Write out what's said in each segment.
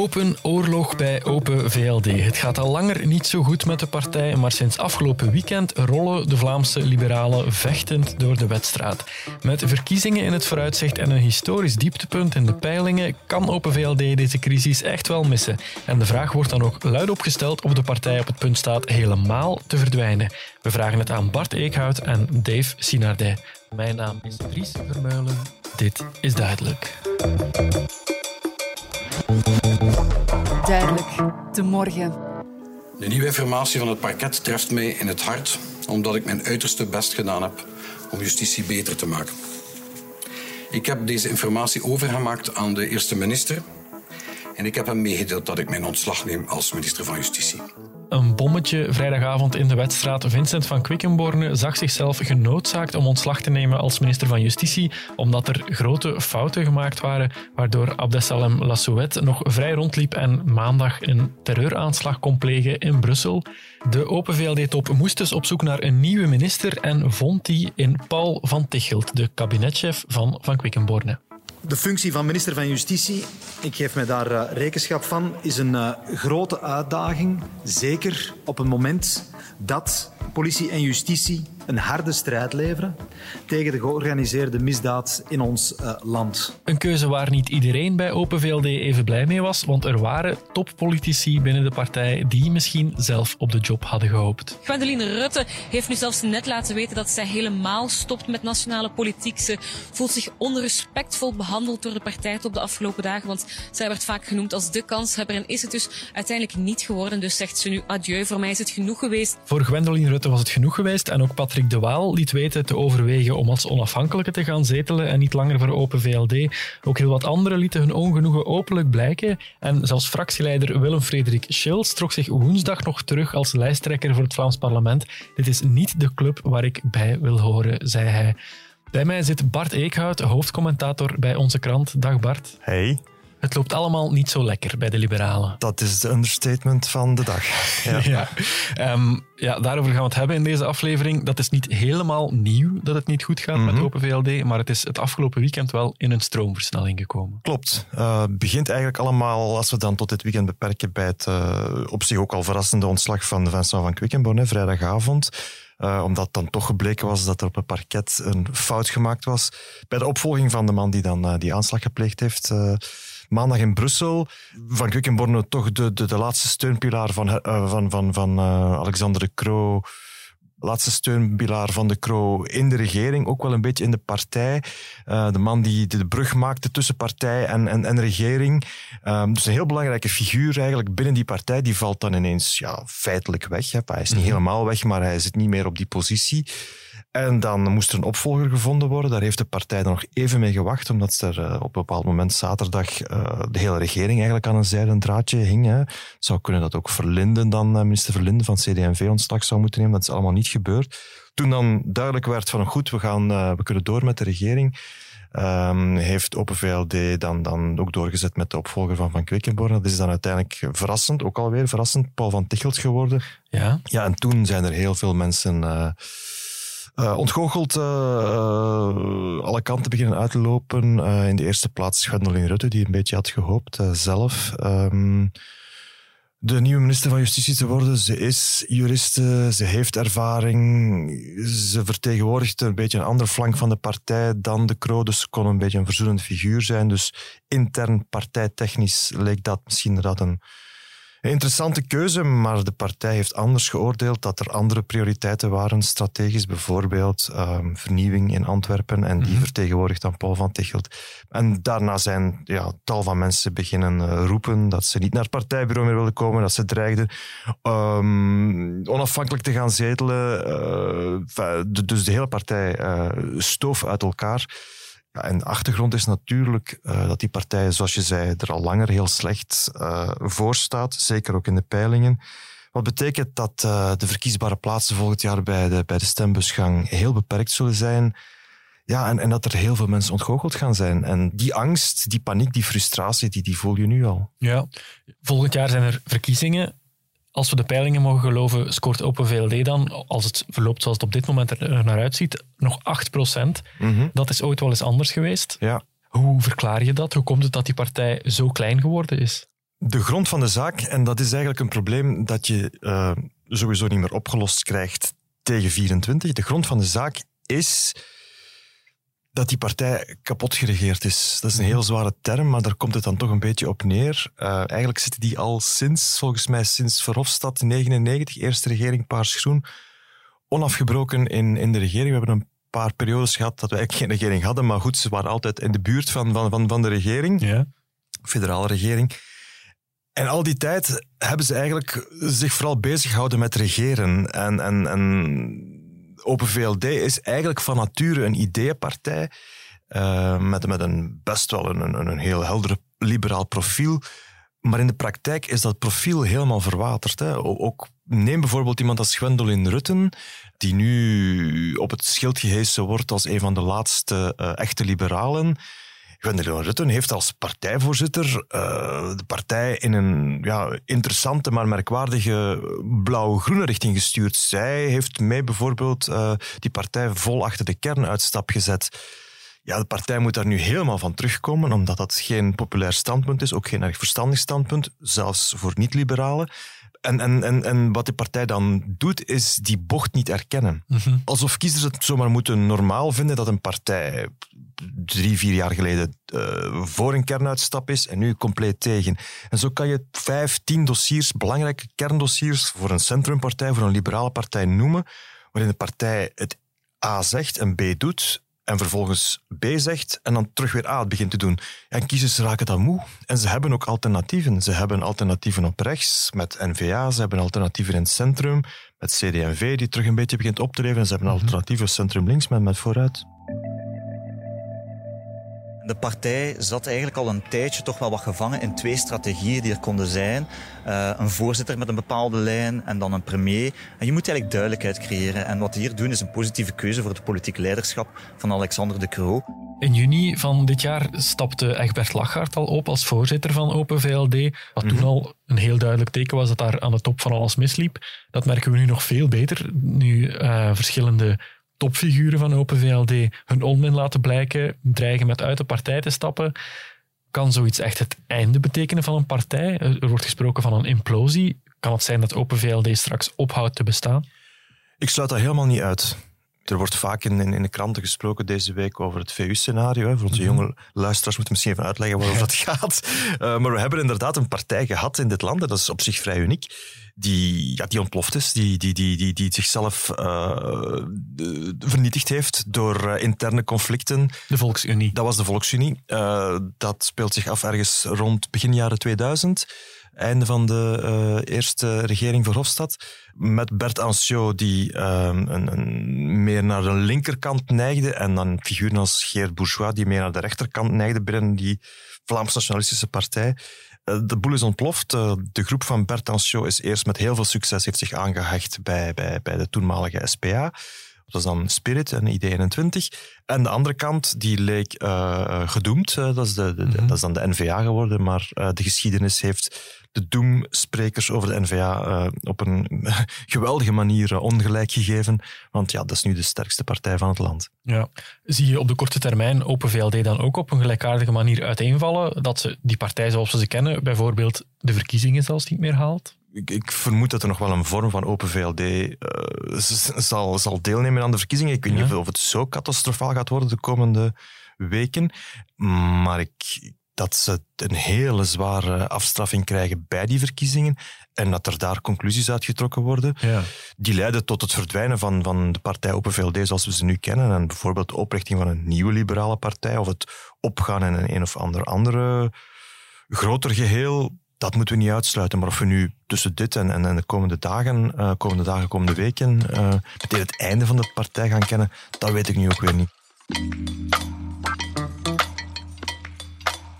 Open oorlog bij Open VLD. Het gaat al langer niet zo goed met de partij, maar sinds afgelopen weekend rollen de Vlaamse liberalen vechtend door de wedstraat. Met verkiezingen in het vooruitzicht en een historisch dieptepunt in de peilingen kan Open VLD deze crisis echt wel missen. En de vraag wordt dan ook luid opgesteld of de partij op het punt staat helemaal te verdwijnen. We vragen het aan Bart Eekhout en Dave Sinardet. Mijn naam is Dries Vermeulen. Dit is duidelijk. Duidelijk, de morgen. De nieuwe informatie van het parket treft mij in het hart, omdat ik mijn uiterste best gedaan heb om justitie beter te maken. Ik heb deze informatie overgemaakt aan de eerste minister en ik heb hem meegedeeld dat ik mijn ontslag neem als minister van Justitie. Een bommetje vrijdagavond in de wedstraat. Vincent van Quickenborne zag zichzelf genoodzaakt om ontslag te nemen als minister van Justitie, omdat er grote fouten gemaakt waren, waardoor Abdesalem Lassouet nog vrij rondliep en maandag een terreuraanslag kon plegen in Brussel. De Open VLD-top moest dus op zoek naar een nieuwe minister en vond die in Paul van Tichelt, de kabinetchef van Van Quickenborne. De functie van minister van Justitie, ik geef mij daar uh, rekenschap van, is een uh, grote uitdaging. Zeker op een moment dat politie en justitie een harde strijd leveren tegen de georganiseerde misdaad in ons uh, land. Een keuze waar niet iedereen bij Open VLD even blij mee was, want er waren toppolitici binnen de partij die misschien zelf op de job hadden gehoopt. Gwendoline Rutte heeft nu zelfs net laten weten dat zij helemaal stopt met nationale politiek. Ze voelt zich onrespectvol behandeld door de partij op de afgelopen dagen, want zij werd vaak genoemd als de kanshebber en is het dus uiteindelijk niet geworden. Dus zegt ze nu adieu, voor mij is het genoeg geweest. Voor Gwendoline Rutte was het genoeg geweest en ook Patrick de Waal liet weten te overwegen om als onafhankelijke te gaan zetelen en niet langer voor Open VLD. Ook heel wat anderen lieten hun ongenoegen openlijk blijken en zelfs fractieleider Willem-Frederik Schils trok zich woensdag nog terug als lijsttrekker voor het Vlaams parlement. Dit is niet de club waar ik bij wil horen, zei hij. Bij mij zit Bart Eekhout, hoofdcommentator bij onze krant. Dag Bart. Hey. Het loopt allemaal niet zo lekker bij de liberalen. Dat is de understatement van de dag. Ja. ja. Um, ja, daarover gaan we het hebben in deze aflevering. Dat is niet helemaal nieuw dat het niet goed gaat mm -hmm. met Open VLD, maar het is het afgelopen weekend wel in een stroomversnelling gekomen. Klopt. Het uh, begint eigenlijk allemaal, als we dan tot dit weekend beperken, bij het uh, op zich ook al verrassende ontslag van Vincent van Quickenborne, vrijdagavond. Uh, omdat dan toch gebleken was dat er op het parket een fout gemaakt was bij de opvolging van de man die dan die aanslag gepleegd heeft maandag in Brussel. Van Quickenborne toch de, de, de laatste steunpilaar van, uh, van, van, van uh, Alexander de Croo. Laatste steunpilaar van de Croo in de regering, ook wel een beetje in de partij. Uh, de man die de brug maakte tussen partij en, en, en regering. Um, dus een heel belangrijke figuur eigenlijk binnen die partij. Die valt dan ineens ja, feitelijk weg. Hè. Hij is niet helemaal weg, maar hij zit niet meer op die positie. En dan moest er een opvolger gevonden worden. Daar heeft de partij dan nog even mee gewacht, omdat er uh, op een bepaald moment zaterdag uh, de hele regering eigenlijk aan een zijden draadje hing. Hè. Het zou kunnen dat ook Verlinden dan, uh, minister Verlinden van CD&V ontslag zou moeten nemen. Dat is allemaal niet gebeurd. Toen dan duidelijk werd van goed, we, gaan, we kunnen door met de regering, um, heeft Open VLD dan, dan ook doorgezet met de opvolger van Van Quickenborne. Dat is dan uiteindelijk verrassend, ook alweer verrassend, Paul van Tichelt geworden. Ja. Ja, en toen zijn er heel veel mensen uh, ontgoocheld uh, uh, alle kanten beginnen uit te lopen. in de eerste plaats Gwendoline Rutte, die een beetje had gehoopt zelf. Um, de nieuwe minister van Justitie te worden. Ze is juriste, ze heeft ervaring, ze vertegenwoordigt een beetje een andere flank van de partij dan de Croo, dus ze kon een beetje een verzoenend figuur zijn. Dus intern partijtechnisch leek dat misschien inderdaad een een interessante keuze, maar de partij heeft anders geoordeeld dat er andere prioriteiten waren, strategisch bijvoorbeeld um, vernieuwing in Antwerpen en die mm -hmm. vertegenwoordigt dan Paul van Tichelt. En daarna zijn ja, tal van mensen beginnen uh, roepen dat ze niet naar het partijbureau meer willen komen, dat ze dreigden um, onafhankelijk te gaan zetelen. Uh, dus de hele partij uh, stoof uit elkaar. Ja, en de achtergrond is natuurlijk uh, dat die partij, zoals je zei, er al langer heel slecht uh, voor staat. Zeker ook in de peilingen. Wat betekent dat uh, de verkiesbare plaatsen volgend jaar bij de, bij de stembusgang heel beperkt zullen zijn. Ja, en, en dat er heel veel mensen ontgoocheld gaan zijn. En die angst, die paniek, die frustratie, die, die voel je nu al. Ja, volgend jaar zijn er verkiezingen. Als we de peilingen mogen geloven, scoort Open VLD dan, als het verloopt zoals het op dit moment er naar uitziet, nog 8 procent. Mm -hmm. Dat is ooit wel eens anders geweest. Ja. Hoe verklaar je dat? Hoe komt het dat die partij zo klein geworden is? De grond van de zaak, en dat is eigenlijk een probleem dat je uh, sowieso niet meer opgelost krijgt tegen 24. De grond van de zaak is dat die partij kapot geregeerd is. Dat is een heel zware term, maar daar komt het dan toch een beetje op neer. Uh, eigenlijk zitten die al sinds, volgens mij sinds Verhofstadt 99, eerste regering Paars-Groen, onafgebroken in, in de regering. We hebben een paar periodes gehad dat we eigenlijk geen regering hadden, maar goed, ze waren altijd in de buurt van, van, van, van de regering, ja. federale regering. En al die tijd hebben ze eigenlijk zich vooral bezig gehouden met regeren. En, en, en Open VLD is eigenlijk van nature een ideeënpartij uh, met, met een best wel een, een, een heel helder liberaal profiel. Maar in de praktijk is dat profiel helemaal verwaterd. Hè. Ook, neem bijvoorbeeld iemand als Gwendolyn Rutten, die nu op het schild gehesen wordt als een van de laatste uh, echte liberalen. Gwendolyn Rutten heeft als partijvoorzitter uh, de partij in een ja, interessante, maar merkwaardige blauw-groene richting gestuurd. Zij heeft mee bijvoorbeeld uh, die partij vol achter de kernuitstap gezet. Ja, de partij moet daar nu helemaal van terugkomen, omdat dat geen populair standpunt is, ook geen erg verstandig standpunt, zelfs voor niet-liberalen. En, en, en, en wat de partij dan doet, is die bocht niet erkennen. Mhm. Alsof kiezers het zomaar moeten normaal vinden dat een partij drie, vier jaar geleden uh, voor een kernuitstap is en nu compleet tegen. En zo kan je vijf, tien dossiers, belangrijke kerndossiers voor een centrumpartij, voor een liberale partij noemen, waarin de partij het A zegt en B doet en vervolgens B zegt en dan terug weer A begint te doen. En kiezers raken dat moe. En ze hebben ook alternatieven. Ze hebben alternatieven op rechts met N-VA, ze hebben alternatieven in het centrum met CD&V die terug een beetje begint op te leven en ze hebben mhm. alternatieven centrum links met, met vooruit. De partij zat eigenlijk al een tijdje toch wel wat gevangen in twee strategieën die er konden zijn. Uh, een voorzitter met een bepaalde lijn en dan een premier. En je moet eigenlijk duidelijkheid creëren. En wat we hier doen is een positieve keuze voor het politiek leiderschap van Alexander de Croo. In juni van dit jaar stapte Egbert Lachart al op als voorzitter van Open VLD. Wat toen mhm. al een heel duidelijk teken was dat daar aan de top van alles misliep. Dat merken we nu nog veel beter. Nu uh, verschillende topfiguren van Open VLD hun onmin laten blijken, dreigen met uit de partij te stappen. Kan zoiets echt het einde betekenen van een partij? Er wordt gesproken van een implosie. Kan het zijn dat Open VLD straks ophoudt te bestaan? Ik sluit dat helemaal niet uit. Er wordt vaak in, in, de kranten gesproken deze week over het VU-scenario. Voor onze mhm. jonge luisteraars moeten misschien even uitleggen waarover dat gaat. Uh, maar we hebben inderdaad een partij gehad in dit land, en dat is op zich vrij uniek, die, ja, die ontploft is, die, die, die, die, die zichzelf uh, vernietigd heeft door uh, interne conflicten. De Volksunie. Dat was de Volksunie. Dat speelt zich af ergens rond begin jaren 2000 einde van de uh, eerste regering Verhofstadt. Met Bert Anciot, die uh, een, een, meer naar de linkerkant neigde. En dan figuren als Geert Bourgeois, die meer naar de rechterkant neigde binnen die Vlaams-nationalistische partij. Uh, de boel is ontploft. Uh, de groep van Bert Anciot is eerst met heel veel succes heeft zich aangehecht bij, bij, bij de toenmalige SPA. Dat is dan Spirit en ID21. En de andere kant, die leek uh, gedoemd. Uh, dat, is de, de, mm dat is dan de NVA geworden. Maar uh, de geschiedenis heeft de doemsprekers over de NVA uh, op een geweldige manier uh, ongelijk gegeven. Want ja, dat is nu de sterkste partij van het land. Ja. Zie je op de korte termijn Open VLD dan ook op een gelijkaardige manier uiteenvallen? Dat ze die partij zoals we ze kennen, bijvoorbeeld de verkiezingen zelfs niet meer haalt? Ik, ik, vermoed dat er nog wel een vorm van Open VLD uh, eh, zal, zal deelnemen aan de verkiezingen. Ik weet niet of het zo catastrofaal gaat worden de komende weken. Maar ik, dat ze een hele zware afstraffing krijgen bij die verkiezingen en dat er daar conclusies uitgetrokken worden. Ja. Die leiden tot het verdwijnen van, van de partij Open VLD zoals we ze nu kennen en bijvoorbeeld de oprichting van een nieuwe liberale partij of het opgaan in een een of ander andere groter geheel. Dat moeten we niet uitsluiten. Maar of we nu tussen dit en, en, de komende dagen, uh, komende dagen, komende weken, uh, meteen het einde van de partij gaan kennen, dat weet ik nu ook weer niet.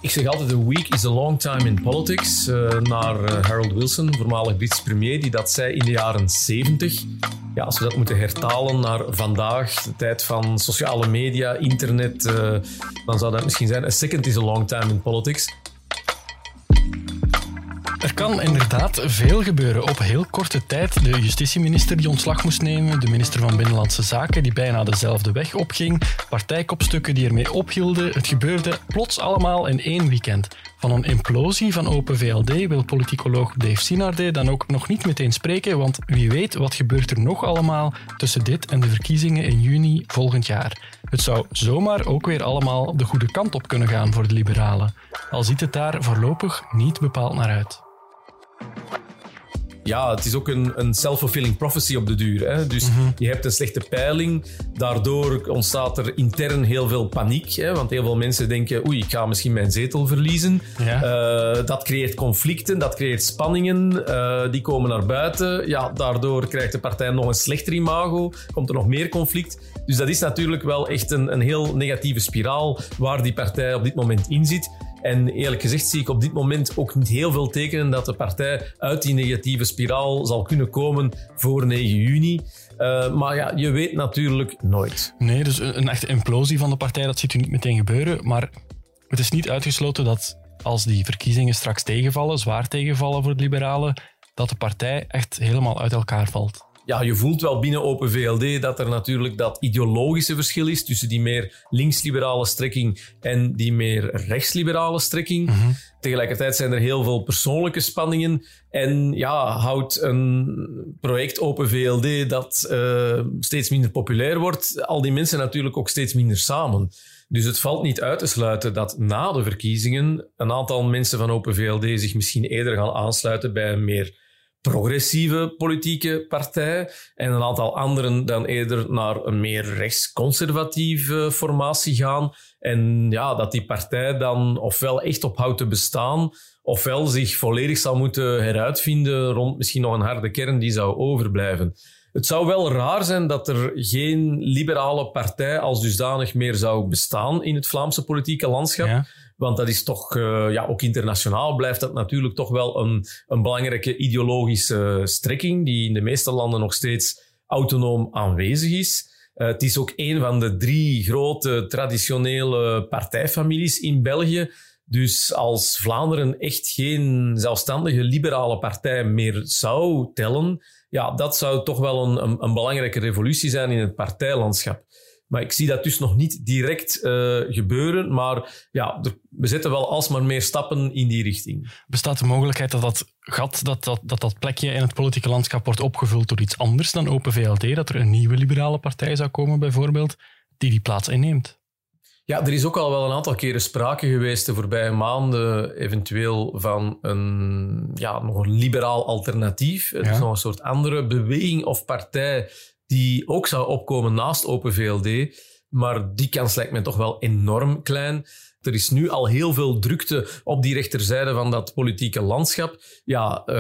Ik zeg altijd, a week is a long time in politics. Uh, naar uh, Harold Wilson, voormalig Brits premier, die dat zei in de jaren 70. Ja, als we dat moeten hertalen naar vandaag, de tijd van sociale media, internet, uh, dan zou dat misschien zijn, a second is a long time in politics. Er kan inderdaad veel gebeuren op heel korte tijd. De justitieminister die ontslag moest nemen, de minister van Binnenlandse Zaken die bijna dezelfde weg opging, partijkopstukken die ermee ophielden. Het gebeurde plots allemaal in één weekend. Van een implosie van Open VLD wil politicoloog Dave Sinarde dan ook nog niet meteen spreken, want wie weet wat gebeurt er nog allemaal tussen dit en de verkiezingen in juni volgend jaar. Het zou zomaar ook weer allemaal de goede kant op kunnen gaan voor de liberalen, al ziet het daar voorlopig niet bepaald naar uit ja, het is ook een, een self-fulfilling prophecy op de duur. Hè? Dus Mhm. je hebt een slechte peiling. Daardoor ontstaat er intern heel veel paniek. Hè? Want heel veel mensen denken, oei, ik ga misschien mijn zetel verliezen. Ja. Eh, dat creëert conflicten, dat creëert spanningen. eh, die komen naar buiten. Ja, daardoor krijgt de partij nog een slechter imago. Komt er nog meer conflict. Dus dat is natuurlijk wel echt een, een heel negatieve spiraal waar die partij op dit moment in zit. En eerlijk gezegd zie ik op dit moment ook niet heel veel tekenen dat de partij uit die negatieve spiraal zal kunnen komen voor 9 juni. Uh, maar ja, je weet natuurlijk nooit. Nee, dus een, een echte implosie van de partij, dat ziet u niet meteen gebeuren. Maar het is niet uitgesloten dat als die verkiezingen straks tegenvallen, zwaar tegenvallen voor de liberalen, dat de partij echt helemaal uit elkaar valt ja, je voelt wel binnen Open VLD dat er natuurlijk dat ideologische verschil is tussen die meer linksliberale strekking en die meer rechtsliberale strekking. Mm -hmm. Tegelijkertijd zijn er heel veel persoonlijke spanningen. En ja, houdt een project Open VLD dat uh, steeds minder populair wordt, al die mensen natuurlijk ook steeds minder samen. Dus het valt niet uit te sluiten dat na de verkiezingen een aantal mensen van Open VLD zich misschien eerder gaan aansluiten bij een meer progressieve politieke partij en een aantal anderen dan eerder naar een meer rechtsconservatieve formatie gaan. En ja, dat die partij dan ofwel echt ophoudt te bestaan, ofwel zich volledig zal moeten heruitvinden rond misschien nog een harde kern die zou overblijven. Het zou wel raar zijn dat er geen liberale partij als dusdanig meer zou bestaan in het Vlaamse politieke landschap. Want dat is toch, uh, ja, ook internationaal blijft dat natuurlijk toch wel een, een belangrijke ideologische strekking die in de meeste landen nog steeds autonoom aanwezig is. Uh, het is ook een van de drie grote traditionele partijfamilies in België. Dus als Vlaanderen echt geen zelfstandige liberale partij meer zou tellen, ja, dat zou toch wel een, een belangrijke revolutie zijn in het partijlandschap. Maar ik zie dat dus nog niet direct uh, gebeuren. Maar ja, we zetten wel alsmaar meer stappen in die richting. Bestaat de mogelijkheid dat dat gat, dat dat, dat dat plekje in het politieke landschap wordt opgevuld door iets anders dan Open VLD? Dat er een nieuwe liberale partij zou komen, bijvoorbeeld, die die plaats inneemt? Ja, er is ook al wel een aantal keren sprake geweest de voorbije maanden, eventueel van een, ja, nog een liberaal alternatief. Ja. Dus nog een soort andere beweging of partij die ook zou opkomen naast Open VLD. Maar die kans lijkt me toch wel enorm klein. Er is nu al heel veel drukte op die rechterzijde van dat politieke landschap. Ja, uh,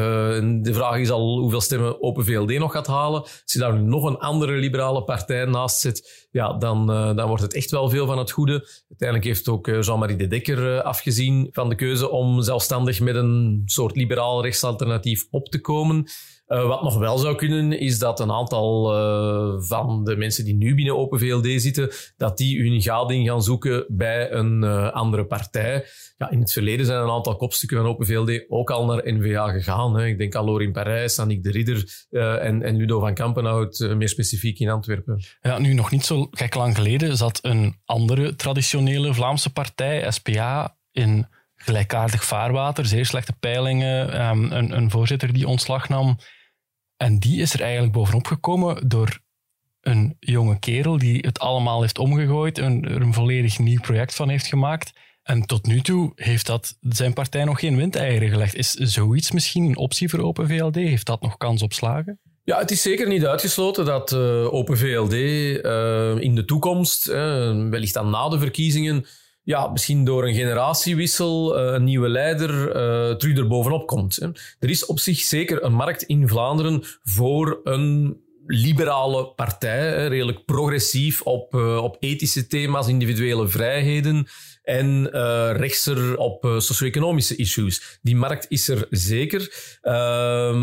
de vraag is al hoeveel stemmen Open VLD nog gaat halen. Als je daar nu nog een andere liberale partij naast zet, ja, dan, uh, dan wordt het echt wel veel van het goede. Uiteindelijk heeft ook Jean-Marie de Dekker afgezien van de keuze om zelfstandig met een soort liberaal rechtsalternatief op te komen. Uh, wat nog wel zou kunnen, is dat een aantal uh, van de mensen die nu binnen Open VLD zitten, dat die hun gading gaan zoeken bij een uh, andere partij. Ja, in het verleden zijn een aantal kopstukken van Open VLD ook al naar N-VA gegaan. Hè. Ik denk aan Lorin Parijs, Annick de Ridder en, en, Ludo van Kampenhout, meer specifiek in Antwerpen. Ja, nu nog niet zo gek lang geleden zat een andere traditionele Vlaamse partij, SPA, in gelijkaardig vaarwater, zeer slechte peilingen, um, een, een voorzitter die ontslag nam. En die is er eigenlijk bovenop gekomen door een jonge kerel die het allemaal heeft omgegooid, er een volledig nieuw project van heeft gemaakt. En tot nu toe heeft dat zijn partij nog geen windeieren gelegd. Is zoiets misschien een optie voor Open VLD? Heeft dat nog kans op slagen? Ja, het is zeker niet uitgesloten dat uh, Open VLD uh, in de toekomst, uh, wellicht dan na de verkiezingen, ja, misschien door een generatiewissel, een nieuwe leider, uh, terug er bovenop komt. Hè. Er is op zich zeker een markt in Vlaanderen voor een liberale partij, redelijk progressief op, uh, op ethische thema's, individuele vrijheden en uh, rechtser op socio-economische issues. Die markt is er zeker. Uh,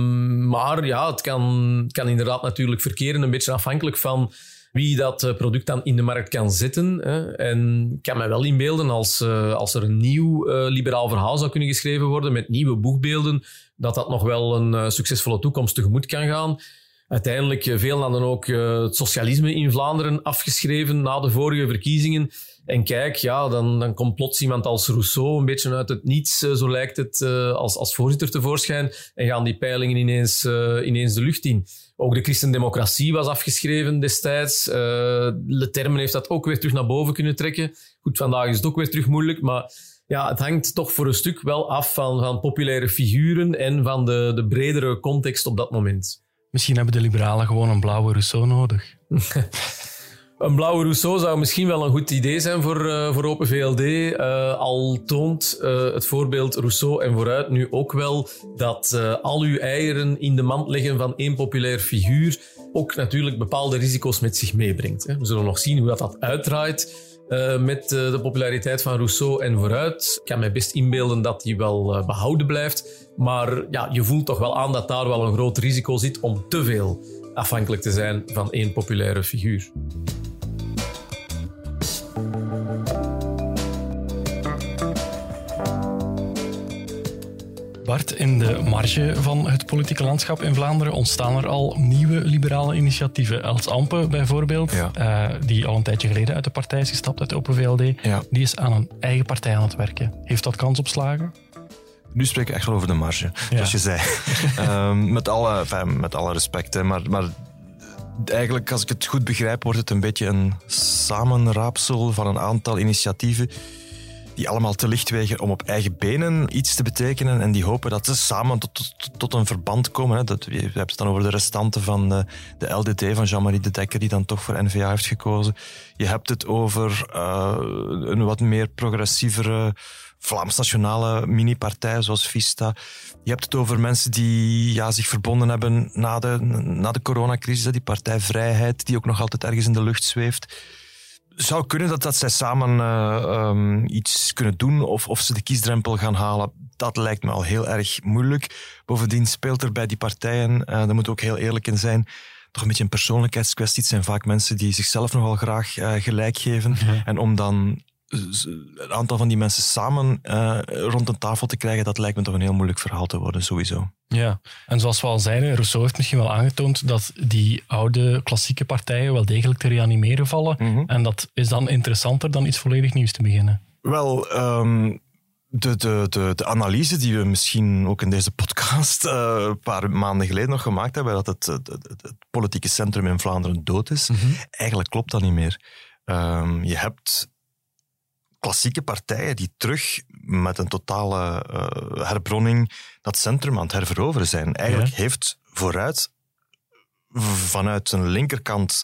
maar ja, het kan, het kan inderdaad natuurlijk verkeren, een beetje afhankelijk van wie dat product dan in de markt kan zetten. En ik kan me wel inbeelden als, uh, als er een nieuw uh, liberaal verhaal zou kunnen geschreven worden met nieuwe boegbeelden, dat dat nog wel een succesvolle toekomst tegemoet kan gaan. uiteindelijk veel landen ook het socialisme in Vlaanderen afgeschreven na de vorige verkiezingen. En kijk, ja, dan, dan komt plots iemand als Rousseau een beetje uit het niets, zo lijkt het, als, als voorzitter tevoorschijn. En gaan die peilingen ineens, ineens de lucht in. Ook de christendemocratie was afgeschreven destijds. Uh, Le Termen heeft dat ook weer terug naar boven kunnen trekken. Goed, vandaag is het ook weer terug moeilijk, maar ja, het hangt toch voor een stuk wel af van, van populaire figuren en van de, de bredere context op dat moment. Misschien hebben de liberalen gewoon een blauwe Rousseau nodig. Een blauwe Rousseau zou misschien wel een goed idee zijn voor, uh, voor Open VLD. Uh, al toont uh, het voorbeeld Rousseau en vooruit nu ook wel dat al uw eieren in de mand leggen van één populair figuur ook natuurlijk bepaalde risico's met zich meebrengt. Hè. We zullen nog zien hoe dat, dat uitdraait. met de populariteit van Rousseau en vooruit. Ik kan mij best inbeelden dat die wel behouden blijft. Maar ja, je voelt toch wel aan dat daar wel een groot risico zit om te veel afhankelijk te zijn van één populaire figuur. Bart, in de marge van het politieke landschap in Vlaanderen ontstaan er al nieuwe liberale initiatieven. Els Ampe bijvoorbeeld, uh, die al een tijdje geleden uit de partij is gestapt, uit de Open VLD, die is aan een eigen partij aan het werken. Heeft dat kans op slagen? Nu spreek ik echt wel over de marge, zoals je zei. um, met, alle, enfin, met alle respect, hè, maar, maar eigenlijk, als ik het goed begrijp, wordt het een beetje een samenraapsel van een aantal initiatieven die allemaal te licht wegen om op eigen benen iets te betekenen en die hopen dat ze samen tot, tot, een verband komen. Hè. Dat, we hebben het dan over de restanten van de, de LDT van Jean-Marie de Dekker, die dan toch voor NVA heeft gekozen. Je hebt het over uh, een wat meer progressievere Vlaams-nationale mini-partij zoals Vista. Je hebt het over mensen die ja, zich verbonden hebben na de, na de coronacrisis, die partij Vrijheid, die ook nog altijd ergens in de lucht zweeft zou kunnen dat, dat zij samen uh, um, iets kunnen doen of, of ze de kiesdrempel gaan halen. Dat lijkt me al heel erg moeilijk. Bovendien speelt er bij die partijen, uh, daar moet ook heel eerlijk in zijn, toch een beetje een persoonlijkheidskwestie. Het zijn vaak mensen die zichzelf nogal graag uh, gelijk geven. En om dan een aantal van die mensen samen uh, rond een tafel te krijgen, dat lijkt me toch een heel moeilijk verhaal te worden, sowieso. Ja, en zoals we al zeiden, Rousseau heeft misschien wel aangetoond dat die oude klassieke partijen wel degelijk te reanimeren vallen. Mhm. En dat is dan interessanter dan iets volledig nieuws te beginnen. Wel, um, de, de, de, de, analyse die we misschien ook in deze podcast uh, een paar maanden geleden nog gemaakt hebben, dat het, het, het, politieke centrum in Vlaanderen dood is, mm eigenlijk klopt dat niet meer. Um, je hebt klassieke partijen die terug met een totale uh, herbronning dat centrum aan het herveroveren zijn. Eigenlijk heeft vooruit vanuit een linkerkant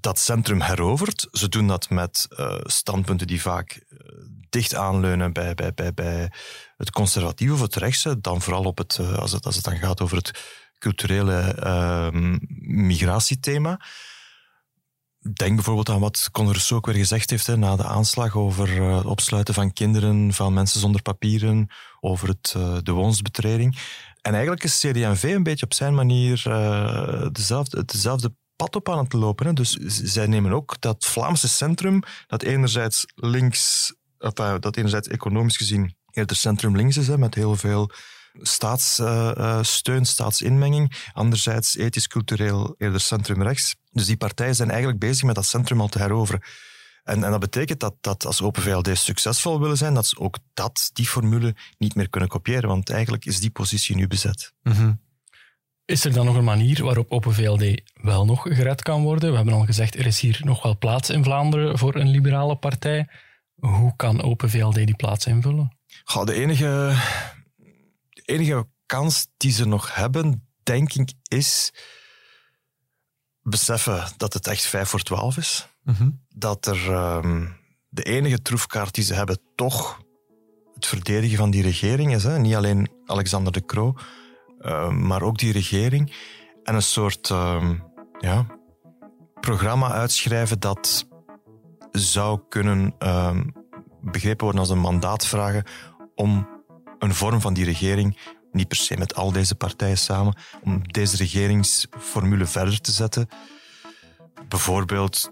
dat centrum heroverd. Ze doen dat met uh, standpunten die vaak uh, dicht aanleunen bij, bij, bij, bij het conservatieve of het rechtse, dan vooral op het, als, het, als het dan gaat over het culturele ehm, migratiethema. Denk bijvoorbeeld aan wat Conor ook weer gezegd heeft hè, na de aanslag over uh, het opsluiten van kinderen, van mensen zonder papieren, over het, uh, de woonsbetreding. En eigenlijk is CD&V een beetje op zijn manier uh, dezelfde, pad op aan het lopen. Hè. Dus zij nemen ook dat Vlaamse centrum, dat enerzijds links, dat enerzijds economisch gezien eerder centrum links is, hè, met heel veel staatssteun, staatsinmenging. Anderzijds ethisch-cultureel eerder centrum-rechts. Dus die partijen zijn eigenlijk bezig met dat centrum al te heroveren. En, en dat betekent dat, dat als Open VLD succesvol willen zijn, dat ze ook dat, die formule niet meer kunnen kopiëren. Want eigenlijk is die positie nu bezet. Mhm. Is er dan nog een manier waarop Open VLD wel nog gered kan worden? We hebben al gezegd, er is hier nog wel plaats in Vlaanderen voor een liberale partij. Hoe kan Open VLD die plaats invullen? Goh, de enige enige kans die ze nog hebben, denk ik, is beseffen dat het echt 5 voor 12 is. Mhm. Dat er ehm, de enige troefkaart die ze hebben toch het verdedigen van die regering is. Hè? Niet alleen Alexander de Croo, ehm, maar ook die regering. En een soort ehm, ja, programma uitschrijven dat zou kunnen begrepen worden als een mandaat vragen om een vorm van die regering, niet per se met al deze partijen samen, om deze regeringsformule verder te zetten. Bijvoorbeeld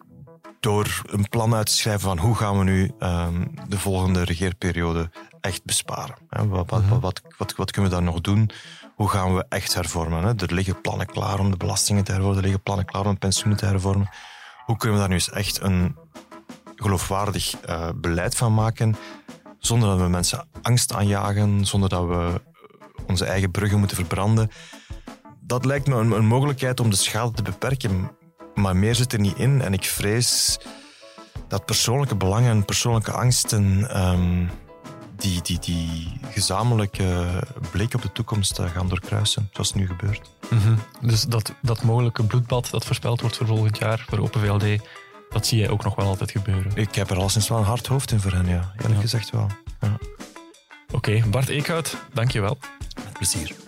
door een plan uit te schrijven van hoe gaan we nu um, de volgende regeerperiode echt besparen? Wat, wat, wat, wat, wat, kunnen we daar nog doen? Hoe gaan we echt hervormen? Hè? Er liggen plannen klaar om de belastingen te hervormen, er liggen plannen klaar om pensioenen te hervormen. Hoe kunnen we daar nu eens echt een geloofwaardig uh, beleid van maken, zonder dat we mensen angst aanjagen, zonder dat we onze eigen bruggen moeten verbranden? Dat lijkt me een, een mogelijkheid om de schade te beperken, maar meer zit er niet in. En ik vrees dat persoonlijke belangen en persoonlijke angsten um, die, die, die gezamenlijke blik op de toekomst uh, gaan doorkruisen, zoals nu gebeurt. -hmm. Dus dat, dat mogelijke bloedbad dat voorspeld wordt voor volgend jaar voor Open VLD, dat zie jij ook nog wel altijd gebeuren? Ik heb er al sinds wel een hard hoofd in voor hen, ja. Eerlijk ja. gezegd wel. Ja. Oké, okay, Bart Eekhout, dank je wel. Met plezier.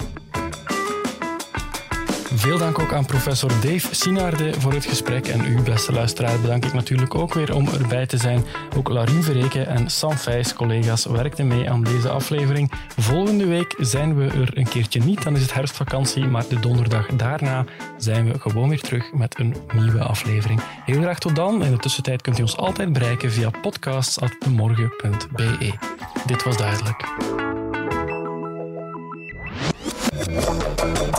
Veel dank ook aan professor Dave Sinaarde voor het gesprek. En u, beste luisteraar, bedank ik natuurlijk ook weer om erbij te zijn. Ook Larine Verreken en Sam Fijs, collega's, werkten mee aan deze aflevering. Volgende week zijn we er een keertje niet, dan is het herfstvakantie. Maar de donderdag daarna zijn we gewoon weer terug met een nieuwe aflevering. Heel graag tot dan. In de tussentijd kunt u ons altijd bereiken via podcasts.demorgen.be. Dit was duidelijk.